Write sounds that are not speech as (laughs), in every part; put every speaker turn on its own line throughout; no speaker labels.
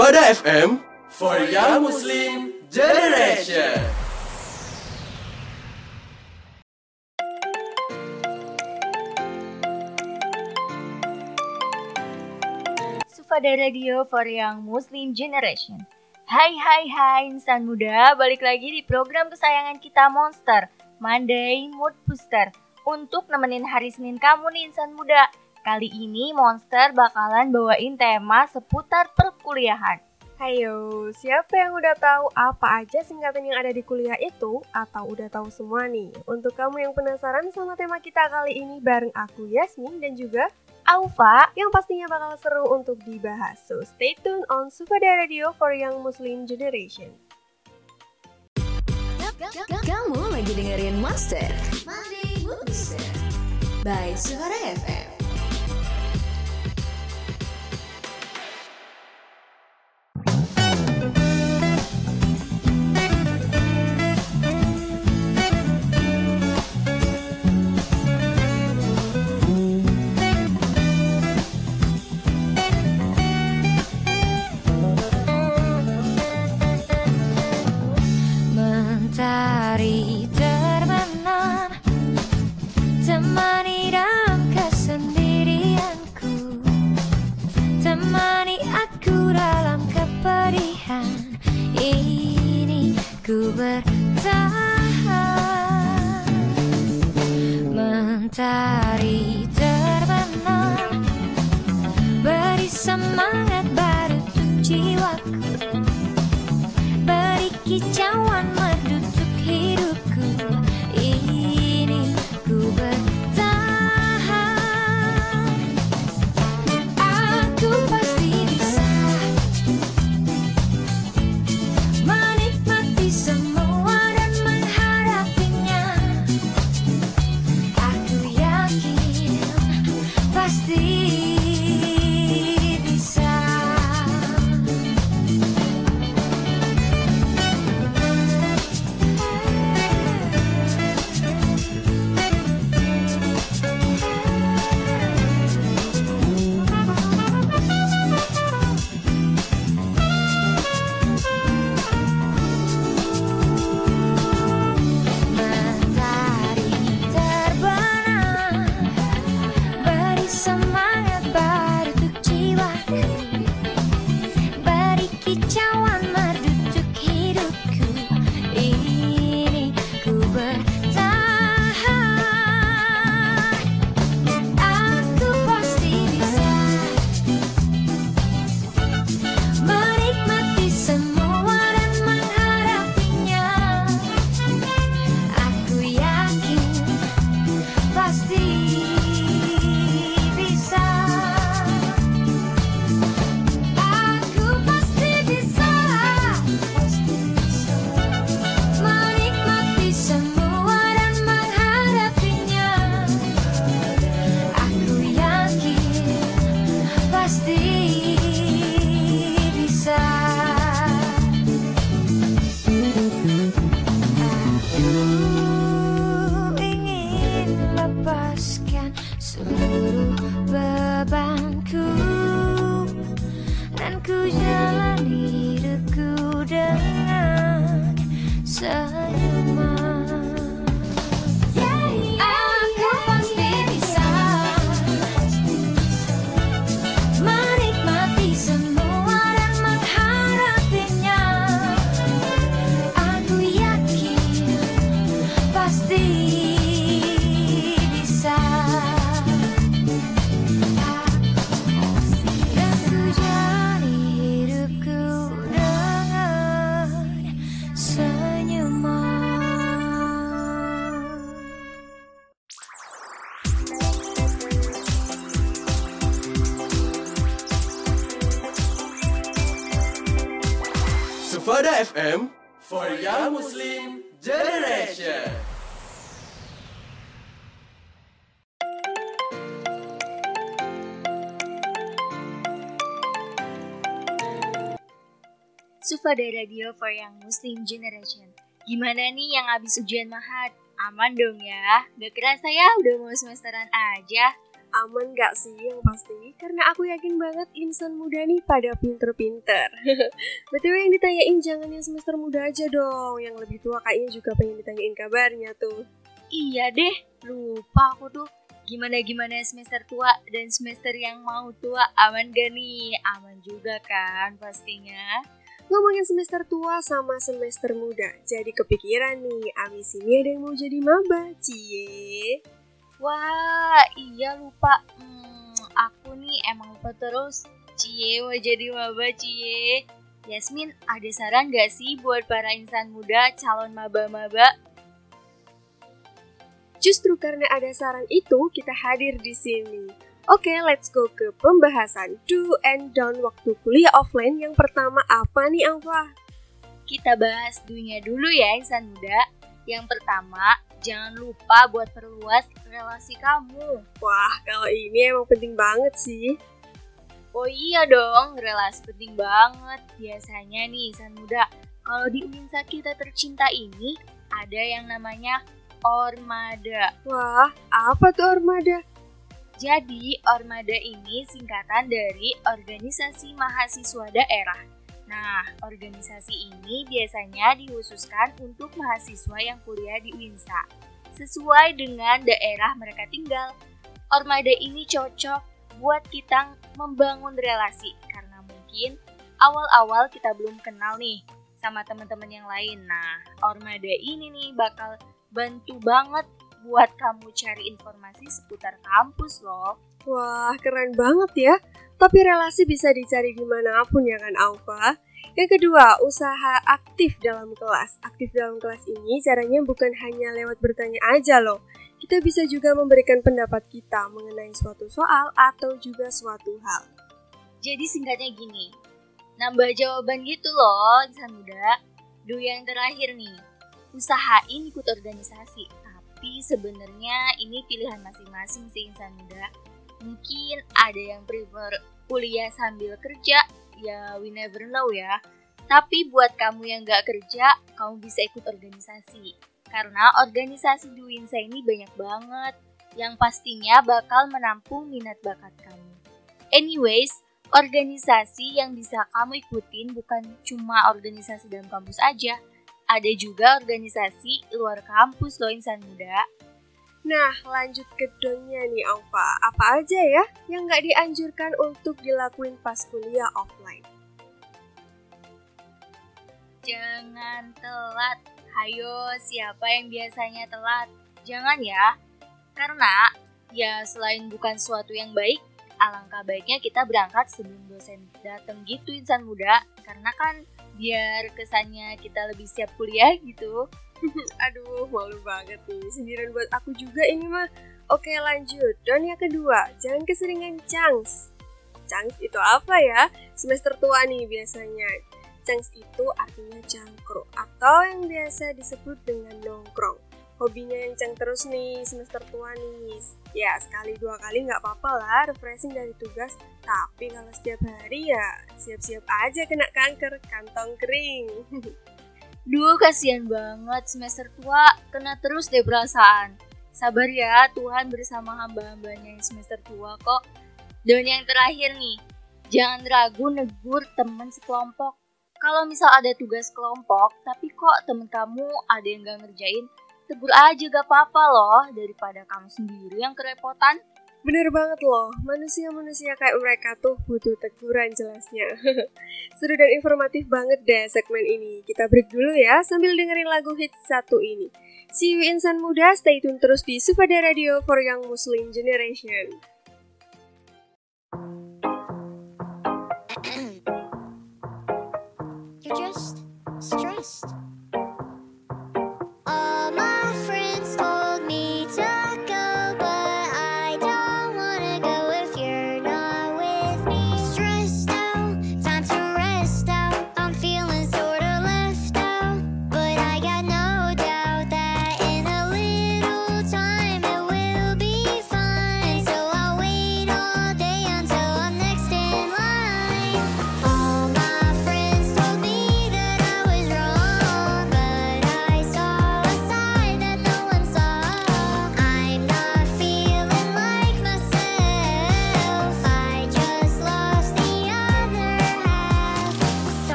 Sufada FM for Young Muslim Generation.
Sufada Radio for Young Muslim Generation. Hai hai hai insan muda, balik lagi di program kesayangan kita Monster, Monday Mood Booster. Untuk nemenin hari Senin kamu nih insan muda. Kali ini Monster bakalan bawain tema seputar perkuliahan.
Hayo, siapa yang udah tahu apa aja singkatan yang ada di kuliah itu? Atau udah tahu semua nih? Untuk kamu yang penasaran sama tema kita kali ini bareng aku Yasmin dan juga
Aufa,
yang pastinya bakal seru untuk dibahas. So stay tune on Sufada Radio for Young Muslim Generation.
Kamu lagi dengerin Monster Monday Booster by Suara FM.
Pasti
Sufada FM for Young Muslim Generation.
Sufada Radio for Young Muslim Generation. Gimana nih yang habis ujian mahat? Aman dong ya? Gak kerasa ya udah mau semesteran aja.
Aman gak sih yang pasti? Karena aku yakin banget insan muda nih pada pinter-pinter. (laughs) Betul yang ditanyain jangan yang semester muda aja dong. Yang lebih tua kayaknya juga pengen ditanyain kabarnya tuh.
Iya deh, lupa aku tuh gimana-gimana semester tua dan semester yang mau tua aman gak nih? Aman juga kan pastinya.
Ngomongin semester tua sama semester muda, jadi kepikiran nih, abis ini ada yang mau jadi maba, cie.
Wah, iya lupa. Hmm, aku nih emang lupa terus. Cie, mau jadi maba cie. Yasmin, ada saran gak sih buat para insan muda calon maba-maba?
Justru karena ada saran itu, kita hadir di sini. Oke, let's go ke pembahasan do and don't waktu kuliah offline. Yang pertama apa nih, Alfa?
Kita bahas dunia dulu ya insan muda. Yang pertama, jangan lupa buat perluas relasi kamu.
Wah, kalau ini emang penting banget sih.
Oh iya dong, relasi penting banget. Biasanya nih insan muda, kalau di Uninsa kita tercinta ini ada yang namanya Ormada.
Wah, apa tuh Ormada?
Jadi, Ormada ini singkatan dari Organisasi Mahasiswa Daerah. Nah, organisasi ini biasanya dikhususkan untuk mahasiswa yang kuliah di UINSA, sesuai dengan daerah mereka tinggal. Ormada ini cocok buat kita membangun relasi, karena mungkin awal-awal kita belum kenal nih sama teman-teman yang lain. Nah, Ormada ini nih bakal bantu banget buat kamu cari informasi seputar kampus loh.
Wah, keren banget ya. Tapi relasi bisa dicari di mana pun ya kan, Alfa? Yang kedua, usaha aktif dalam kelas. Aktif dalam kelas ini caranya bukan hanya lewat bertanya aja loh. Kita bisa juga memberikan pendapat kita mengenai suatu soal atau juga suatu hal.
Jadi singkatnya gini, nambah jawaban gitu loh insan muda. Do yang terakhir nih, usahain ikut organisasi. Tapi sebenarnya ini pilihan masing-masing sih insan muda. Mungkin ada yang prefer kuliah sambil kerja, ya we never know ya. Tapi buat kamu yang gak kerja, kamu bisa ikut organisasi. Karena organisasi di Winsa ini banyak banget, yang pastinya bakal menampung minat bakat kamu. Anyways, organisasi yang bisa kamu ikutin bukan cuma organisasi dalam kampus aja, ada juga organisasi luar kampus loh insan muda.
Nah, lanjut ke donnya nih, Alfa. Apa aja ya yang nggak dianjurkan untuk dilakuin pas kuliah offline?
Jangan telat. Hayo, siapa yang biasanya telat? Jangan ya. Karena ya selain bukan suatu yang baik, alangkah baiknya kita berangkat sebelum dosen datang gitu insan muda. Karena kan biar kesannya kita lebih siap kuliah gitu. (laughs)
Aduh, malu banget nih. Sindiran buat aku juga ini mah. Oke, lanjut. Don yang kedua, jangan keseringan chance. Chance itu apa ya? Semester tua nih biasanya. Chance itu artinya cangkruk atau yang biasa disebut dengan nongkrong. Hobinya yang cang terus nih semester tua nih. Ya, sekali dua kali nggak apa-apa lah refreshing dari tugas. Tapi kalau setiap hari ya siap-siap aja kena kanker kantong kering. (laughs)
Duh, kasihan banget semester tua kena terus deh perasaan. Sabar ya, Tuhan bersama hamba-hambanya yang semester tua kok. Dan yang terakhir nih, jangan ragu negur teman sekelompok. Kalau misal ada tugas kelompok, tapi kok temen kamu ada yang gak ngerjain, tegur aja gak apa-apa loh, daripada kamu sendiri yang kerepotan.
Bener banget loh, manusia-manusia kayak mereka tuh butuh teguran jelasnya. (laughs) Seru dan informatif banget deh segmen ini. Kita break dulu ya sambil dengerin lagu hits satu ini. See you insan muda, stay tune terus di Sufada Radio for Young Muslim Generation. (clears throat)
You're just stressed.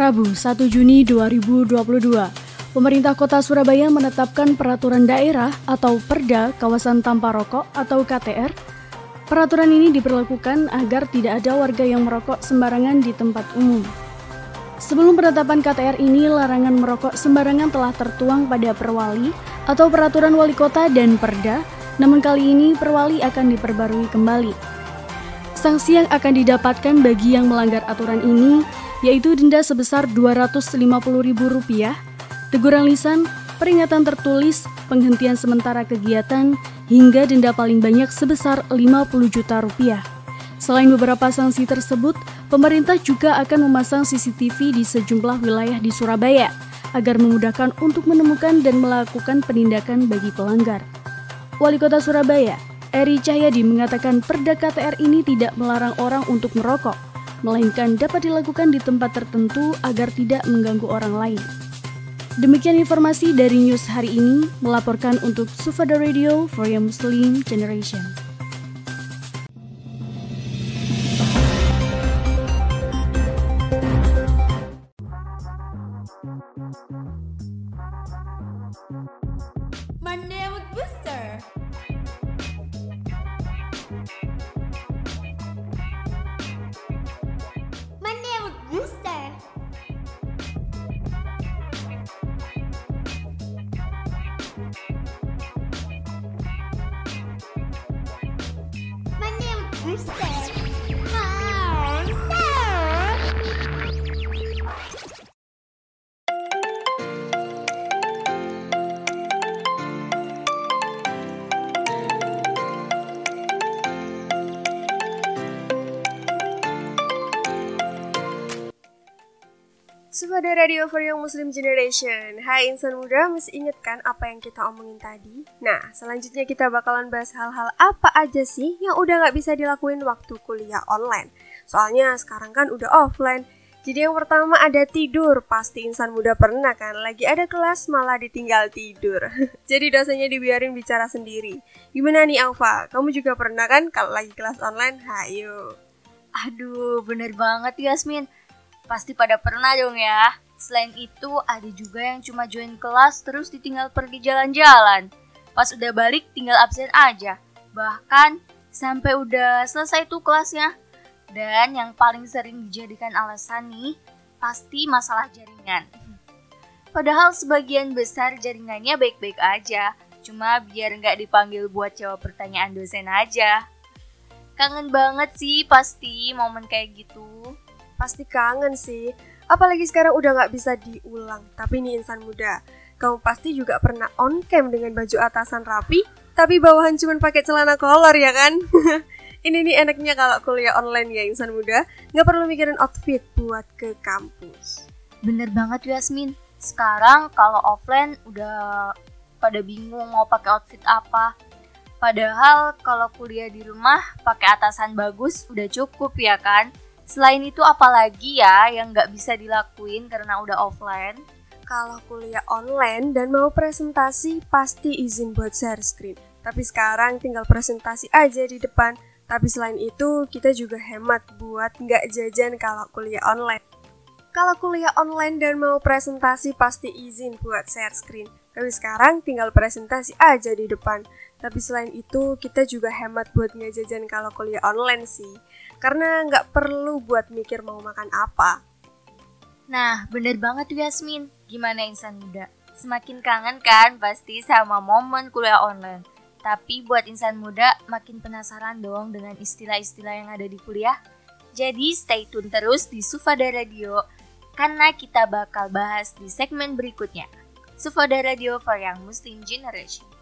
Rabu 1 Juni 2022, pemerintah kota Surabaya menetapkan peraturan daerah atau Perda kawasan tanpa rokok atau KTR. Peraturan ini diberlakukan agar tidak ada warga yang merokok sembarangan di tempat umum. Sebelum penetapan KTR ini, larangan merokok sembarangan telah tertuang pada perwali atau peraturan wali kota dan perda, namun kali ini perwali akan diperbarui kembali. Sanksi yang akan didapatkan bagi yang melanggar aturan ini yaitu denda sebesar Rp250.000, teguran lisan, peringatan tertulis, penghentian sementara kegiatan, hingga denda paling banyak sebesar 50 juta rupiah. Selain beberapa sanksi tersebut, pemerintah juga akan memasang CCTV di sejumlah wilayah di Surabaya agar memudahkan untuk menemukan dan melakukan penindakan bagi pelanggar. Wali Kota Surabaya, Eri Cahyadi mengatakan perda KTR ini tidak melarang orang untuk merokok, melainkan dapat dilakukan di tempat tertentu agar tidak mengganggu orang lain. Demikian informasi dari news hari ini, melaporkan untuk Sufada Radio for Young Muslim Generation.
Muslim Generation Hai insan muda, masih inget kan apa yang kita omongin tadi? Nah, selanjutnya kita bakalan bahas hal-hal apa aja sih yang udah gak bisa dilakuin waktu kuliah online Soalnya sekarang kan udah offline Jadi yang pertama ada tidur Pasti insan muda pernah kan, lagi ada kelas malah ditinggal tidur (laughs) Jadi dosennya dibiarin bicara sendiri Gimana nih Alfa? Kamu juga pernah kan kalau lagi kelas online? Hayo
Aduh, bener banget Yasmin. Pasti pada pernah dong ya. Selain itu, ada juga yang cuma join kelas terus ditinggal pergi jalan-jalan. Pas udah balik, tinggal absen aja. Bahkan, sampai udah selesai tuh kelasnya. Dan yang paling sering dijadikan alasan nih, pasti masalah jaringan. Padahal sebagian besar jaringannya baik-baik aja. Cuma biar nggak dipanggil buat jawab pertanyaan dosen aja. Kangen banget sih pasti momen kayak gitu.
Pasti kangen sih. Apalagi sekarang udah nggak bisa diulang. Tapi nih insan muda, kamu pasti juga pernah on cam dengan baju atasan rapi, tapi bawahan cuma pakai celana kolor ya kan? (laughs) Ini nih enaknya kalau kuliah online ya insan muda, nggak perlu mikirin outfit buat ke kampus.
Bener banget Yasmin. Sekarang kalau offline udah pada bingung mau pakai outfit apa. Padahal kalau kuliah di rumah pakai atasan bagus udah cukup ya kan? Selain itu apalagi ya yang nggak bisa dilakuin karena udah offline?
Kalau kuliah online dan mau presentasi pasti izin buat share screen. Tapi sekarang tinggal presentasi aja di depan. Tapi selain itu kita juga hemat buat nggak jajan kalau kuliah online. Kalau kuliah online dan mau presentasi pasti izin buat share screen. Tapi sekarang tinggal presentasi aja di depan. Tapi selain itu kita juga hemat buat nggak jajan kalau kuliah online sih. Karena nggak perlu buat mikir mau makan apa.
Nah, bener banget tuh Yasmin. Gimana insan muda? Semakin kangen kan pasti sama momen kuliah online. Tapi buat insan muda makin penasaran dong dengan istilah-istilah yang ada di kuliah. Jadi stay tune terus di Sufada Radio karena kita bakal bahas di segmen berikutnya. Sufada Radio for Young Muslim Generation.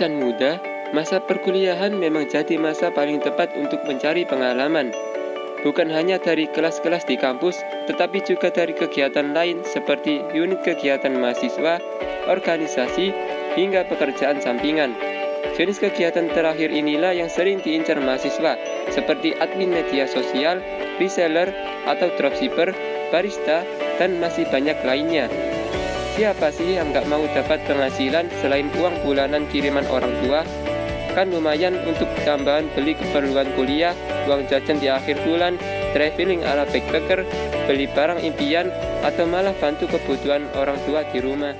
Insan muda, masa perkuliahan memang jadi masa paling tepat untuk mencari pengalaman. Bukan hanya dari kelas-kelas di kampus, tetapi juga dari kegiatan lain seperti unit kegiatan mahasiswa, organisasi, hingga pekerjaan sampingan. Jenis kegiatan terakhir inilah yang sering diincar mahasiswa, seperti admin media sosial, reseller, atau dropshipper, barista, dan masih banyak lainnya. Siapa sih yang nggak mau dapat penghasilan selain uang bulanan kiriman orang tua? Kan lumayan untuk tambahan beli keperluan kuliah, uang jajan di akhir bulan, traveling ala backpacker, beli barang impian, atau malah bantu kebutuhan orang tua di rumah.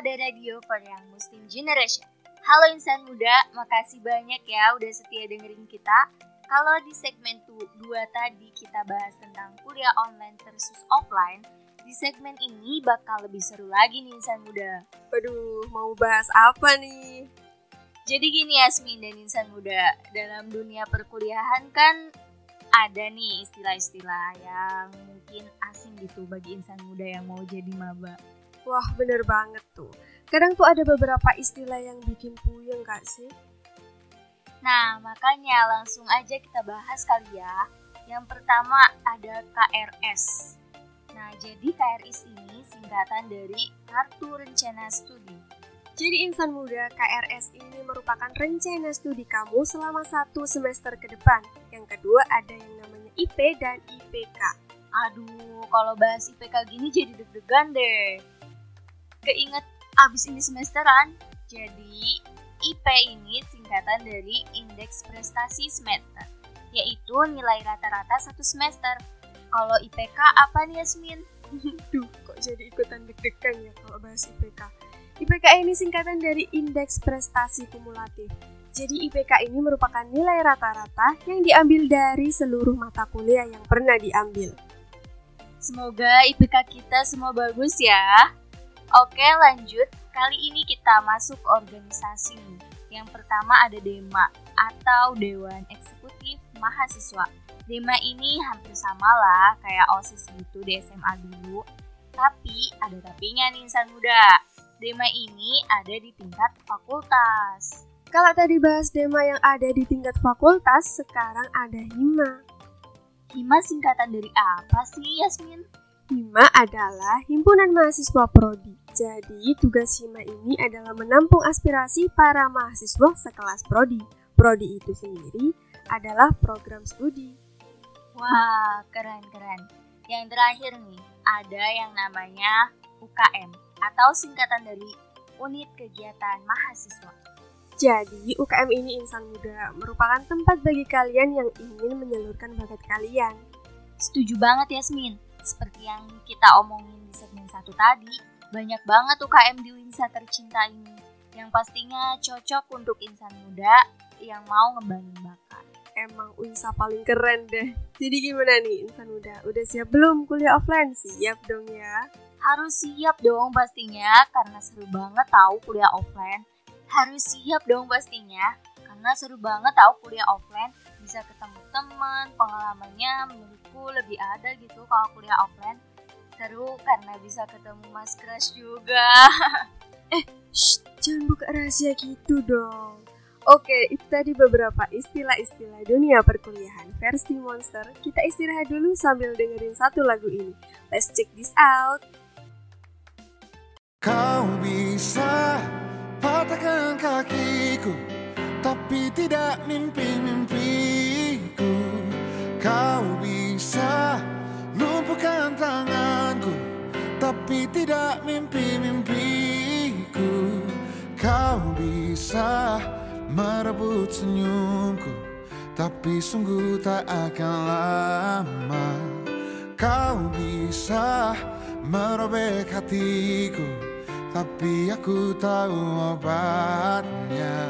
Sufada Radio for Young Muslim Generation. Halo insan muda, makasih banyak ya udah setia dengerin kita. Kalau di segmen 2 tadi kita bahas tentang kuliah online versus offline, di segmen ini bakal lebih seru lagi nih insan muda.
Waduh, mau bahas apa nih?
Jadi gini Yasmin dan insan muda, dalam dunia perkuliahan kan ada nih istilah-istilah yang mungkin asing gitu bagi insan muda yang mau jadi maba.
Wah, bener banget tuh. Kadang tuh ada beberapa istilah yang bikin puyeng gak sih?
Nah, makanya langsung aja kita bahas kali ya. Yang pertama ada KRS. Nah, jadi KRS ini singkatan dari Kartu Rencana Studi.
Jadi insan muda, KRS ini merupakan rencana studi kamu selama satu semester ke depan. Yang kedua ada yang namanya IP dan IPK.
Aduh, kalau bahas IPK gini jadi deg-degan deh. Keinget abis ini semesteran. Jadi, IP ini singkatan dari Indeks Prestasi Semester, yaitu nilai rata-rata satu semester. Kalau IPK apa nih Yasmin? (laughs)
Duh, kok jadi ikutan deg-degan ya kalau bahas IPK. IPK ini singkatan dari Indeks Prestasi Kumulatif. Jadi IPK ini merupakan nilai rata-rata yang diambil dari seluruh mata kuliah yang pernah diambil.
Semoga IPK kita semua bagus ya. Oke lanjut, kali ini kita masuk organisasi nih. Yang pertama ada DEMA atau Dewan Eksekutif Mahasiswa. DEMA ini hampir sama lah kayak OSIS gitu di SMA dulu. Tapi ada tapinya nih insan muda. DEMA ini ada di tingkat fakultas.
Kalau tadi bahas DEMA yang ada di tingkat fakultas, sekarang ada HIMA.
HIMA singkatan dari apa sih Yasmin?
HIMA adalah Himpunan Mahasiswa Prodi. Jadi, tugas HIMA ini adalah menampung aspirasi para mahasiswa sekelas Prodi. Prodi itu sendiri adalah program studi.
Wah, keren-keren. Yang terakhir nih, ada yang namanya UKM atau singkatan dari Unit Kegiatan Mahasiswa.
Jadi, UKM ini insan muda merupakan tempat bagi kalian yang ingin menyalurkan bakat kalian.
Setuju banget Yasmin. Seperti yang kita omongin di segmen satu tadi, banyak banget UKM di Winsa tercinta ini yang pastinya cocok untuk insan muda yang mau ngembangin bakat.
Emang UNSA paling keren deh. Jadi gimana nih insan muda? Udah siap belum kuliah offline? Siap dong ya.
Harus siap dong pastinya karena seru banget tahu kuliah offline. Harus siap dong pastinya karena seru banget tahu kuliah offline bisa ketemu teman, pengalamannya menurutku lebih ada gitu kalau kuliah offline. Seru karena bisa ketemu mas crush juga. (laughs)
Shh, jangan buka rahasia gitu dong. Oke, itu tadi beberapa istilah-istilah dunia perkuliahan versi Monster. Kita istirahat dulu sambil dengerin satu lagu ini. Let's check this out.
Kau bisa patahkan kakiku Tapi tidak mimpi-mimpiku Kau bisa lumpuhkan tanganku Tapi tidak mimpi-mimpiku. Kau bisa merebut senyumku Tapi sungguh tak akan lama. Kau bisa merobek hatiku Tapi aku tahu obatnya.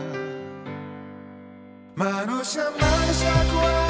Manusia-manusia kuat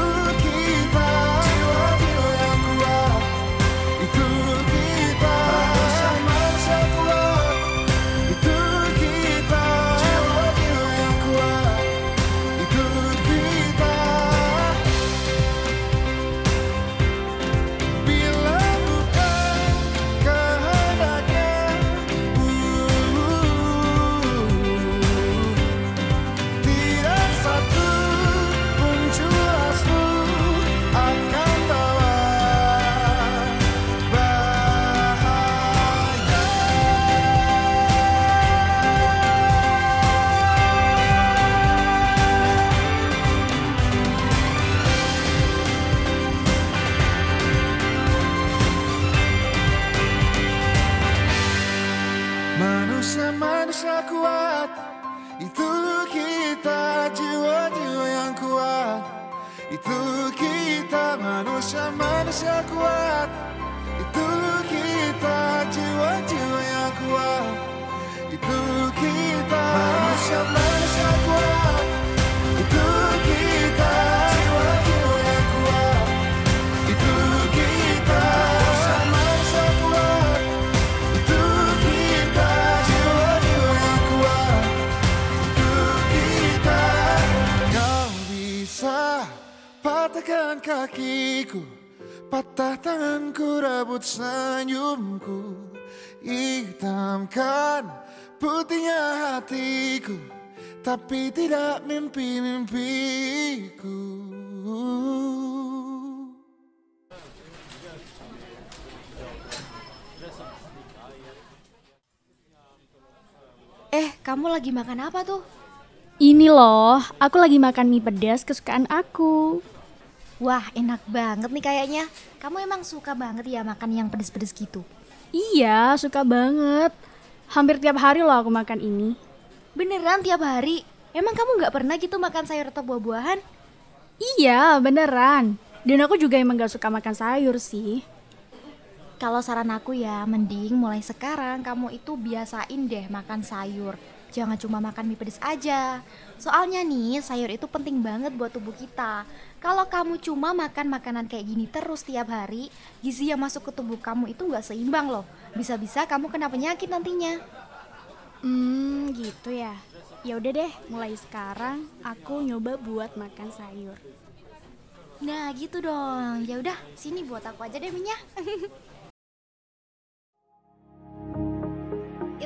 kakiku Patah tanganku rebut senyumku Hitamkan putihnya hatiku Tapi tidak mimpi-mimpiku
Eh, kamu lagi makan apa tuh?
Ini loh, aku lagi makan mie pedas kesukaan aku.
Wah, enak banget nih kayaknya. Kamu emang suka banget ya makan yang pedes-pedes gitu?
Iya, suka banget. Hampir tiap hari loh aku makan ini.
Beneran tiap hari? Emang kamu nggak pernah gitu makan sayur atau buah-buahan?
Iya, beneran. Dan aku juga emang gak suka makan sayur sih.
Kalau saran aku ya, mending mulai sekarang kamu itu biasain deh makan sayur. Jangan cuma makan mie pedes aja. Soalnya nih, sayur itu penting banget buat tubuh kita. Kalau kamu cuma makan makanan kayak gini terus tiap hari, gizi yang masuk ke tubuh kamu itu nggak seimbang loh. Bisa-bisa kamu kena penyakit nantinya.
Hmm, gitu ya. Ya udah deh, mulai sekarang aku nyoba buat makan sayur.
Nah, gitu dong. Ya udah, sini buat aku aja deh minyak. (laughs)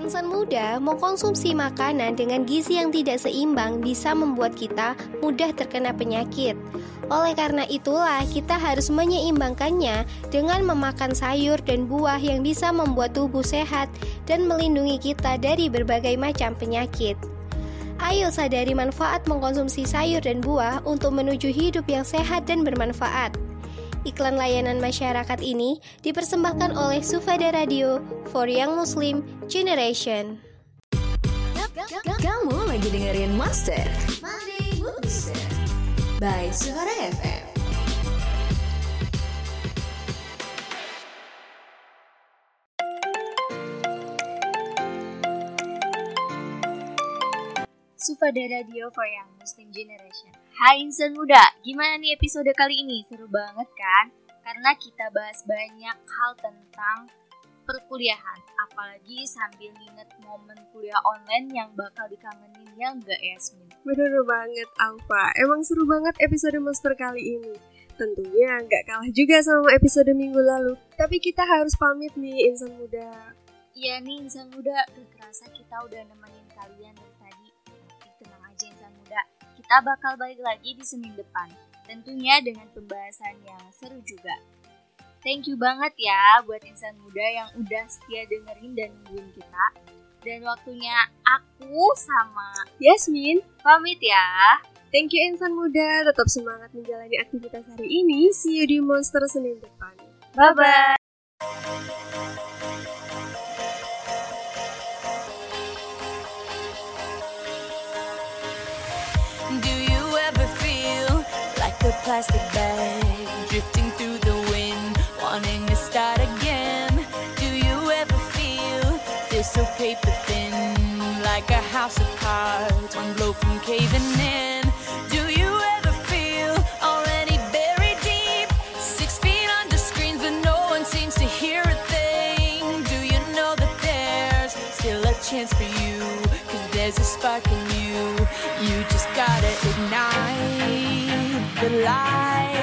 Insan muda mengkonsumsi makanan dengan gizi yang tidak seimbang bisa membuat kita mudah terkena penyakit. Oleh karena itulah, kita harus menyeimbangkannya dengan memakan sayur dan buah yang bisa membuat tubuh sehat dan melindungi kita dari berbagai macam penyakit. Ayo sadari manfaat mengkonsumsi sayur dan buah untuk menuju hidup yang sehat dan bermanfaat. Iklan layanan masyarakat ini dipersembahkan oleh Sufada Radio for Young Muslim Generation.
Kamu lagi dengerin Master, by Suara FM.
Sufada Radio for Young Muslim Generation Hai insan muda, gimana nih episode kali ini? Seru banget kan? Karena kita bahas banyak hal tentang perkuliahan, apalagi sambil nginget momen kuliah online yang bakal dikangenin yang gak Yasmin.
Bener banget, Alfa. Emang seru banget episode Monster kali ini. Tentunya nggak kalah juga sama episode minggu lalu. Tapi kita harus pamit nih, insan muda.
Iya nih insan muda, gak kerasa kita udah nemenin kalian kita bakal balik lagi di Senin depan. Tentunya dengan pembahasan yang seru juga. Thank you banget ya buat insan muda yang udah setia dengerin dan nungguin kita. Dan waktunya aku sama
Yasmin,
pamit ya.
thank you insan muda. Tetap semangat menjalani aktivitas hari ini. See you di Monster Senin depan.
Bye-bye.
Plastic bag drifting through the wind, wanting to start again? Do you ever feel this so paper thin, like a house of cards, one blow from caving in? Do you ever feel already buried deep, six feet under screens, but no one seems to hear a thing? Do you know that there's still a chance for you? Cause there's a spark in you. You just gotta ignite the light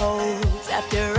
holds after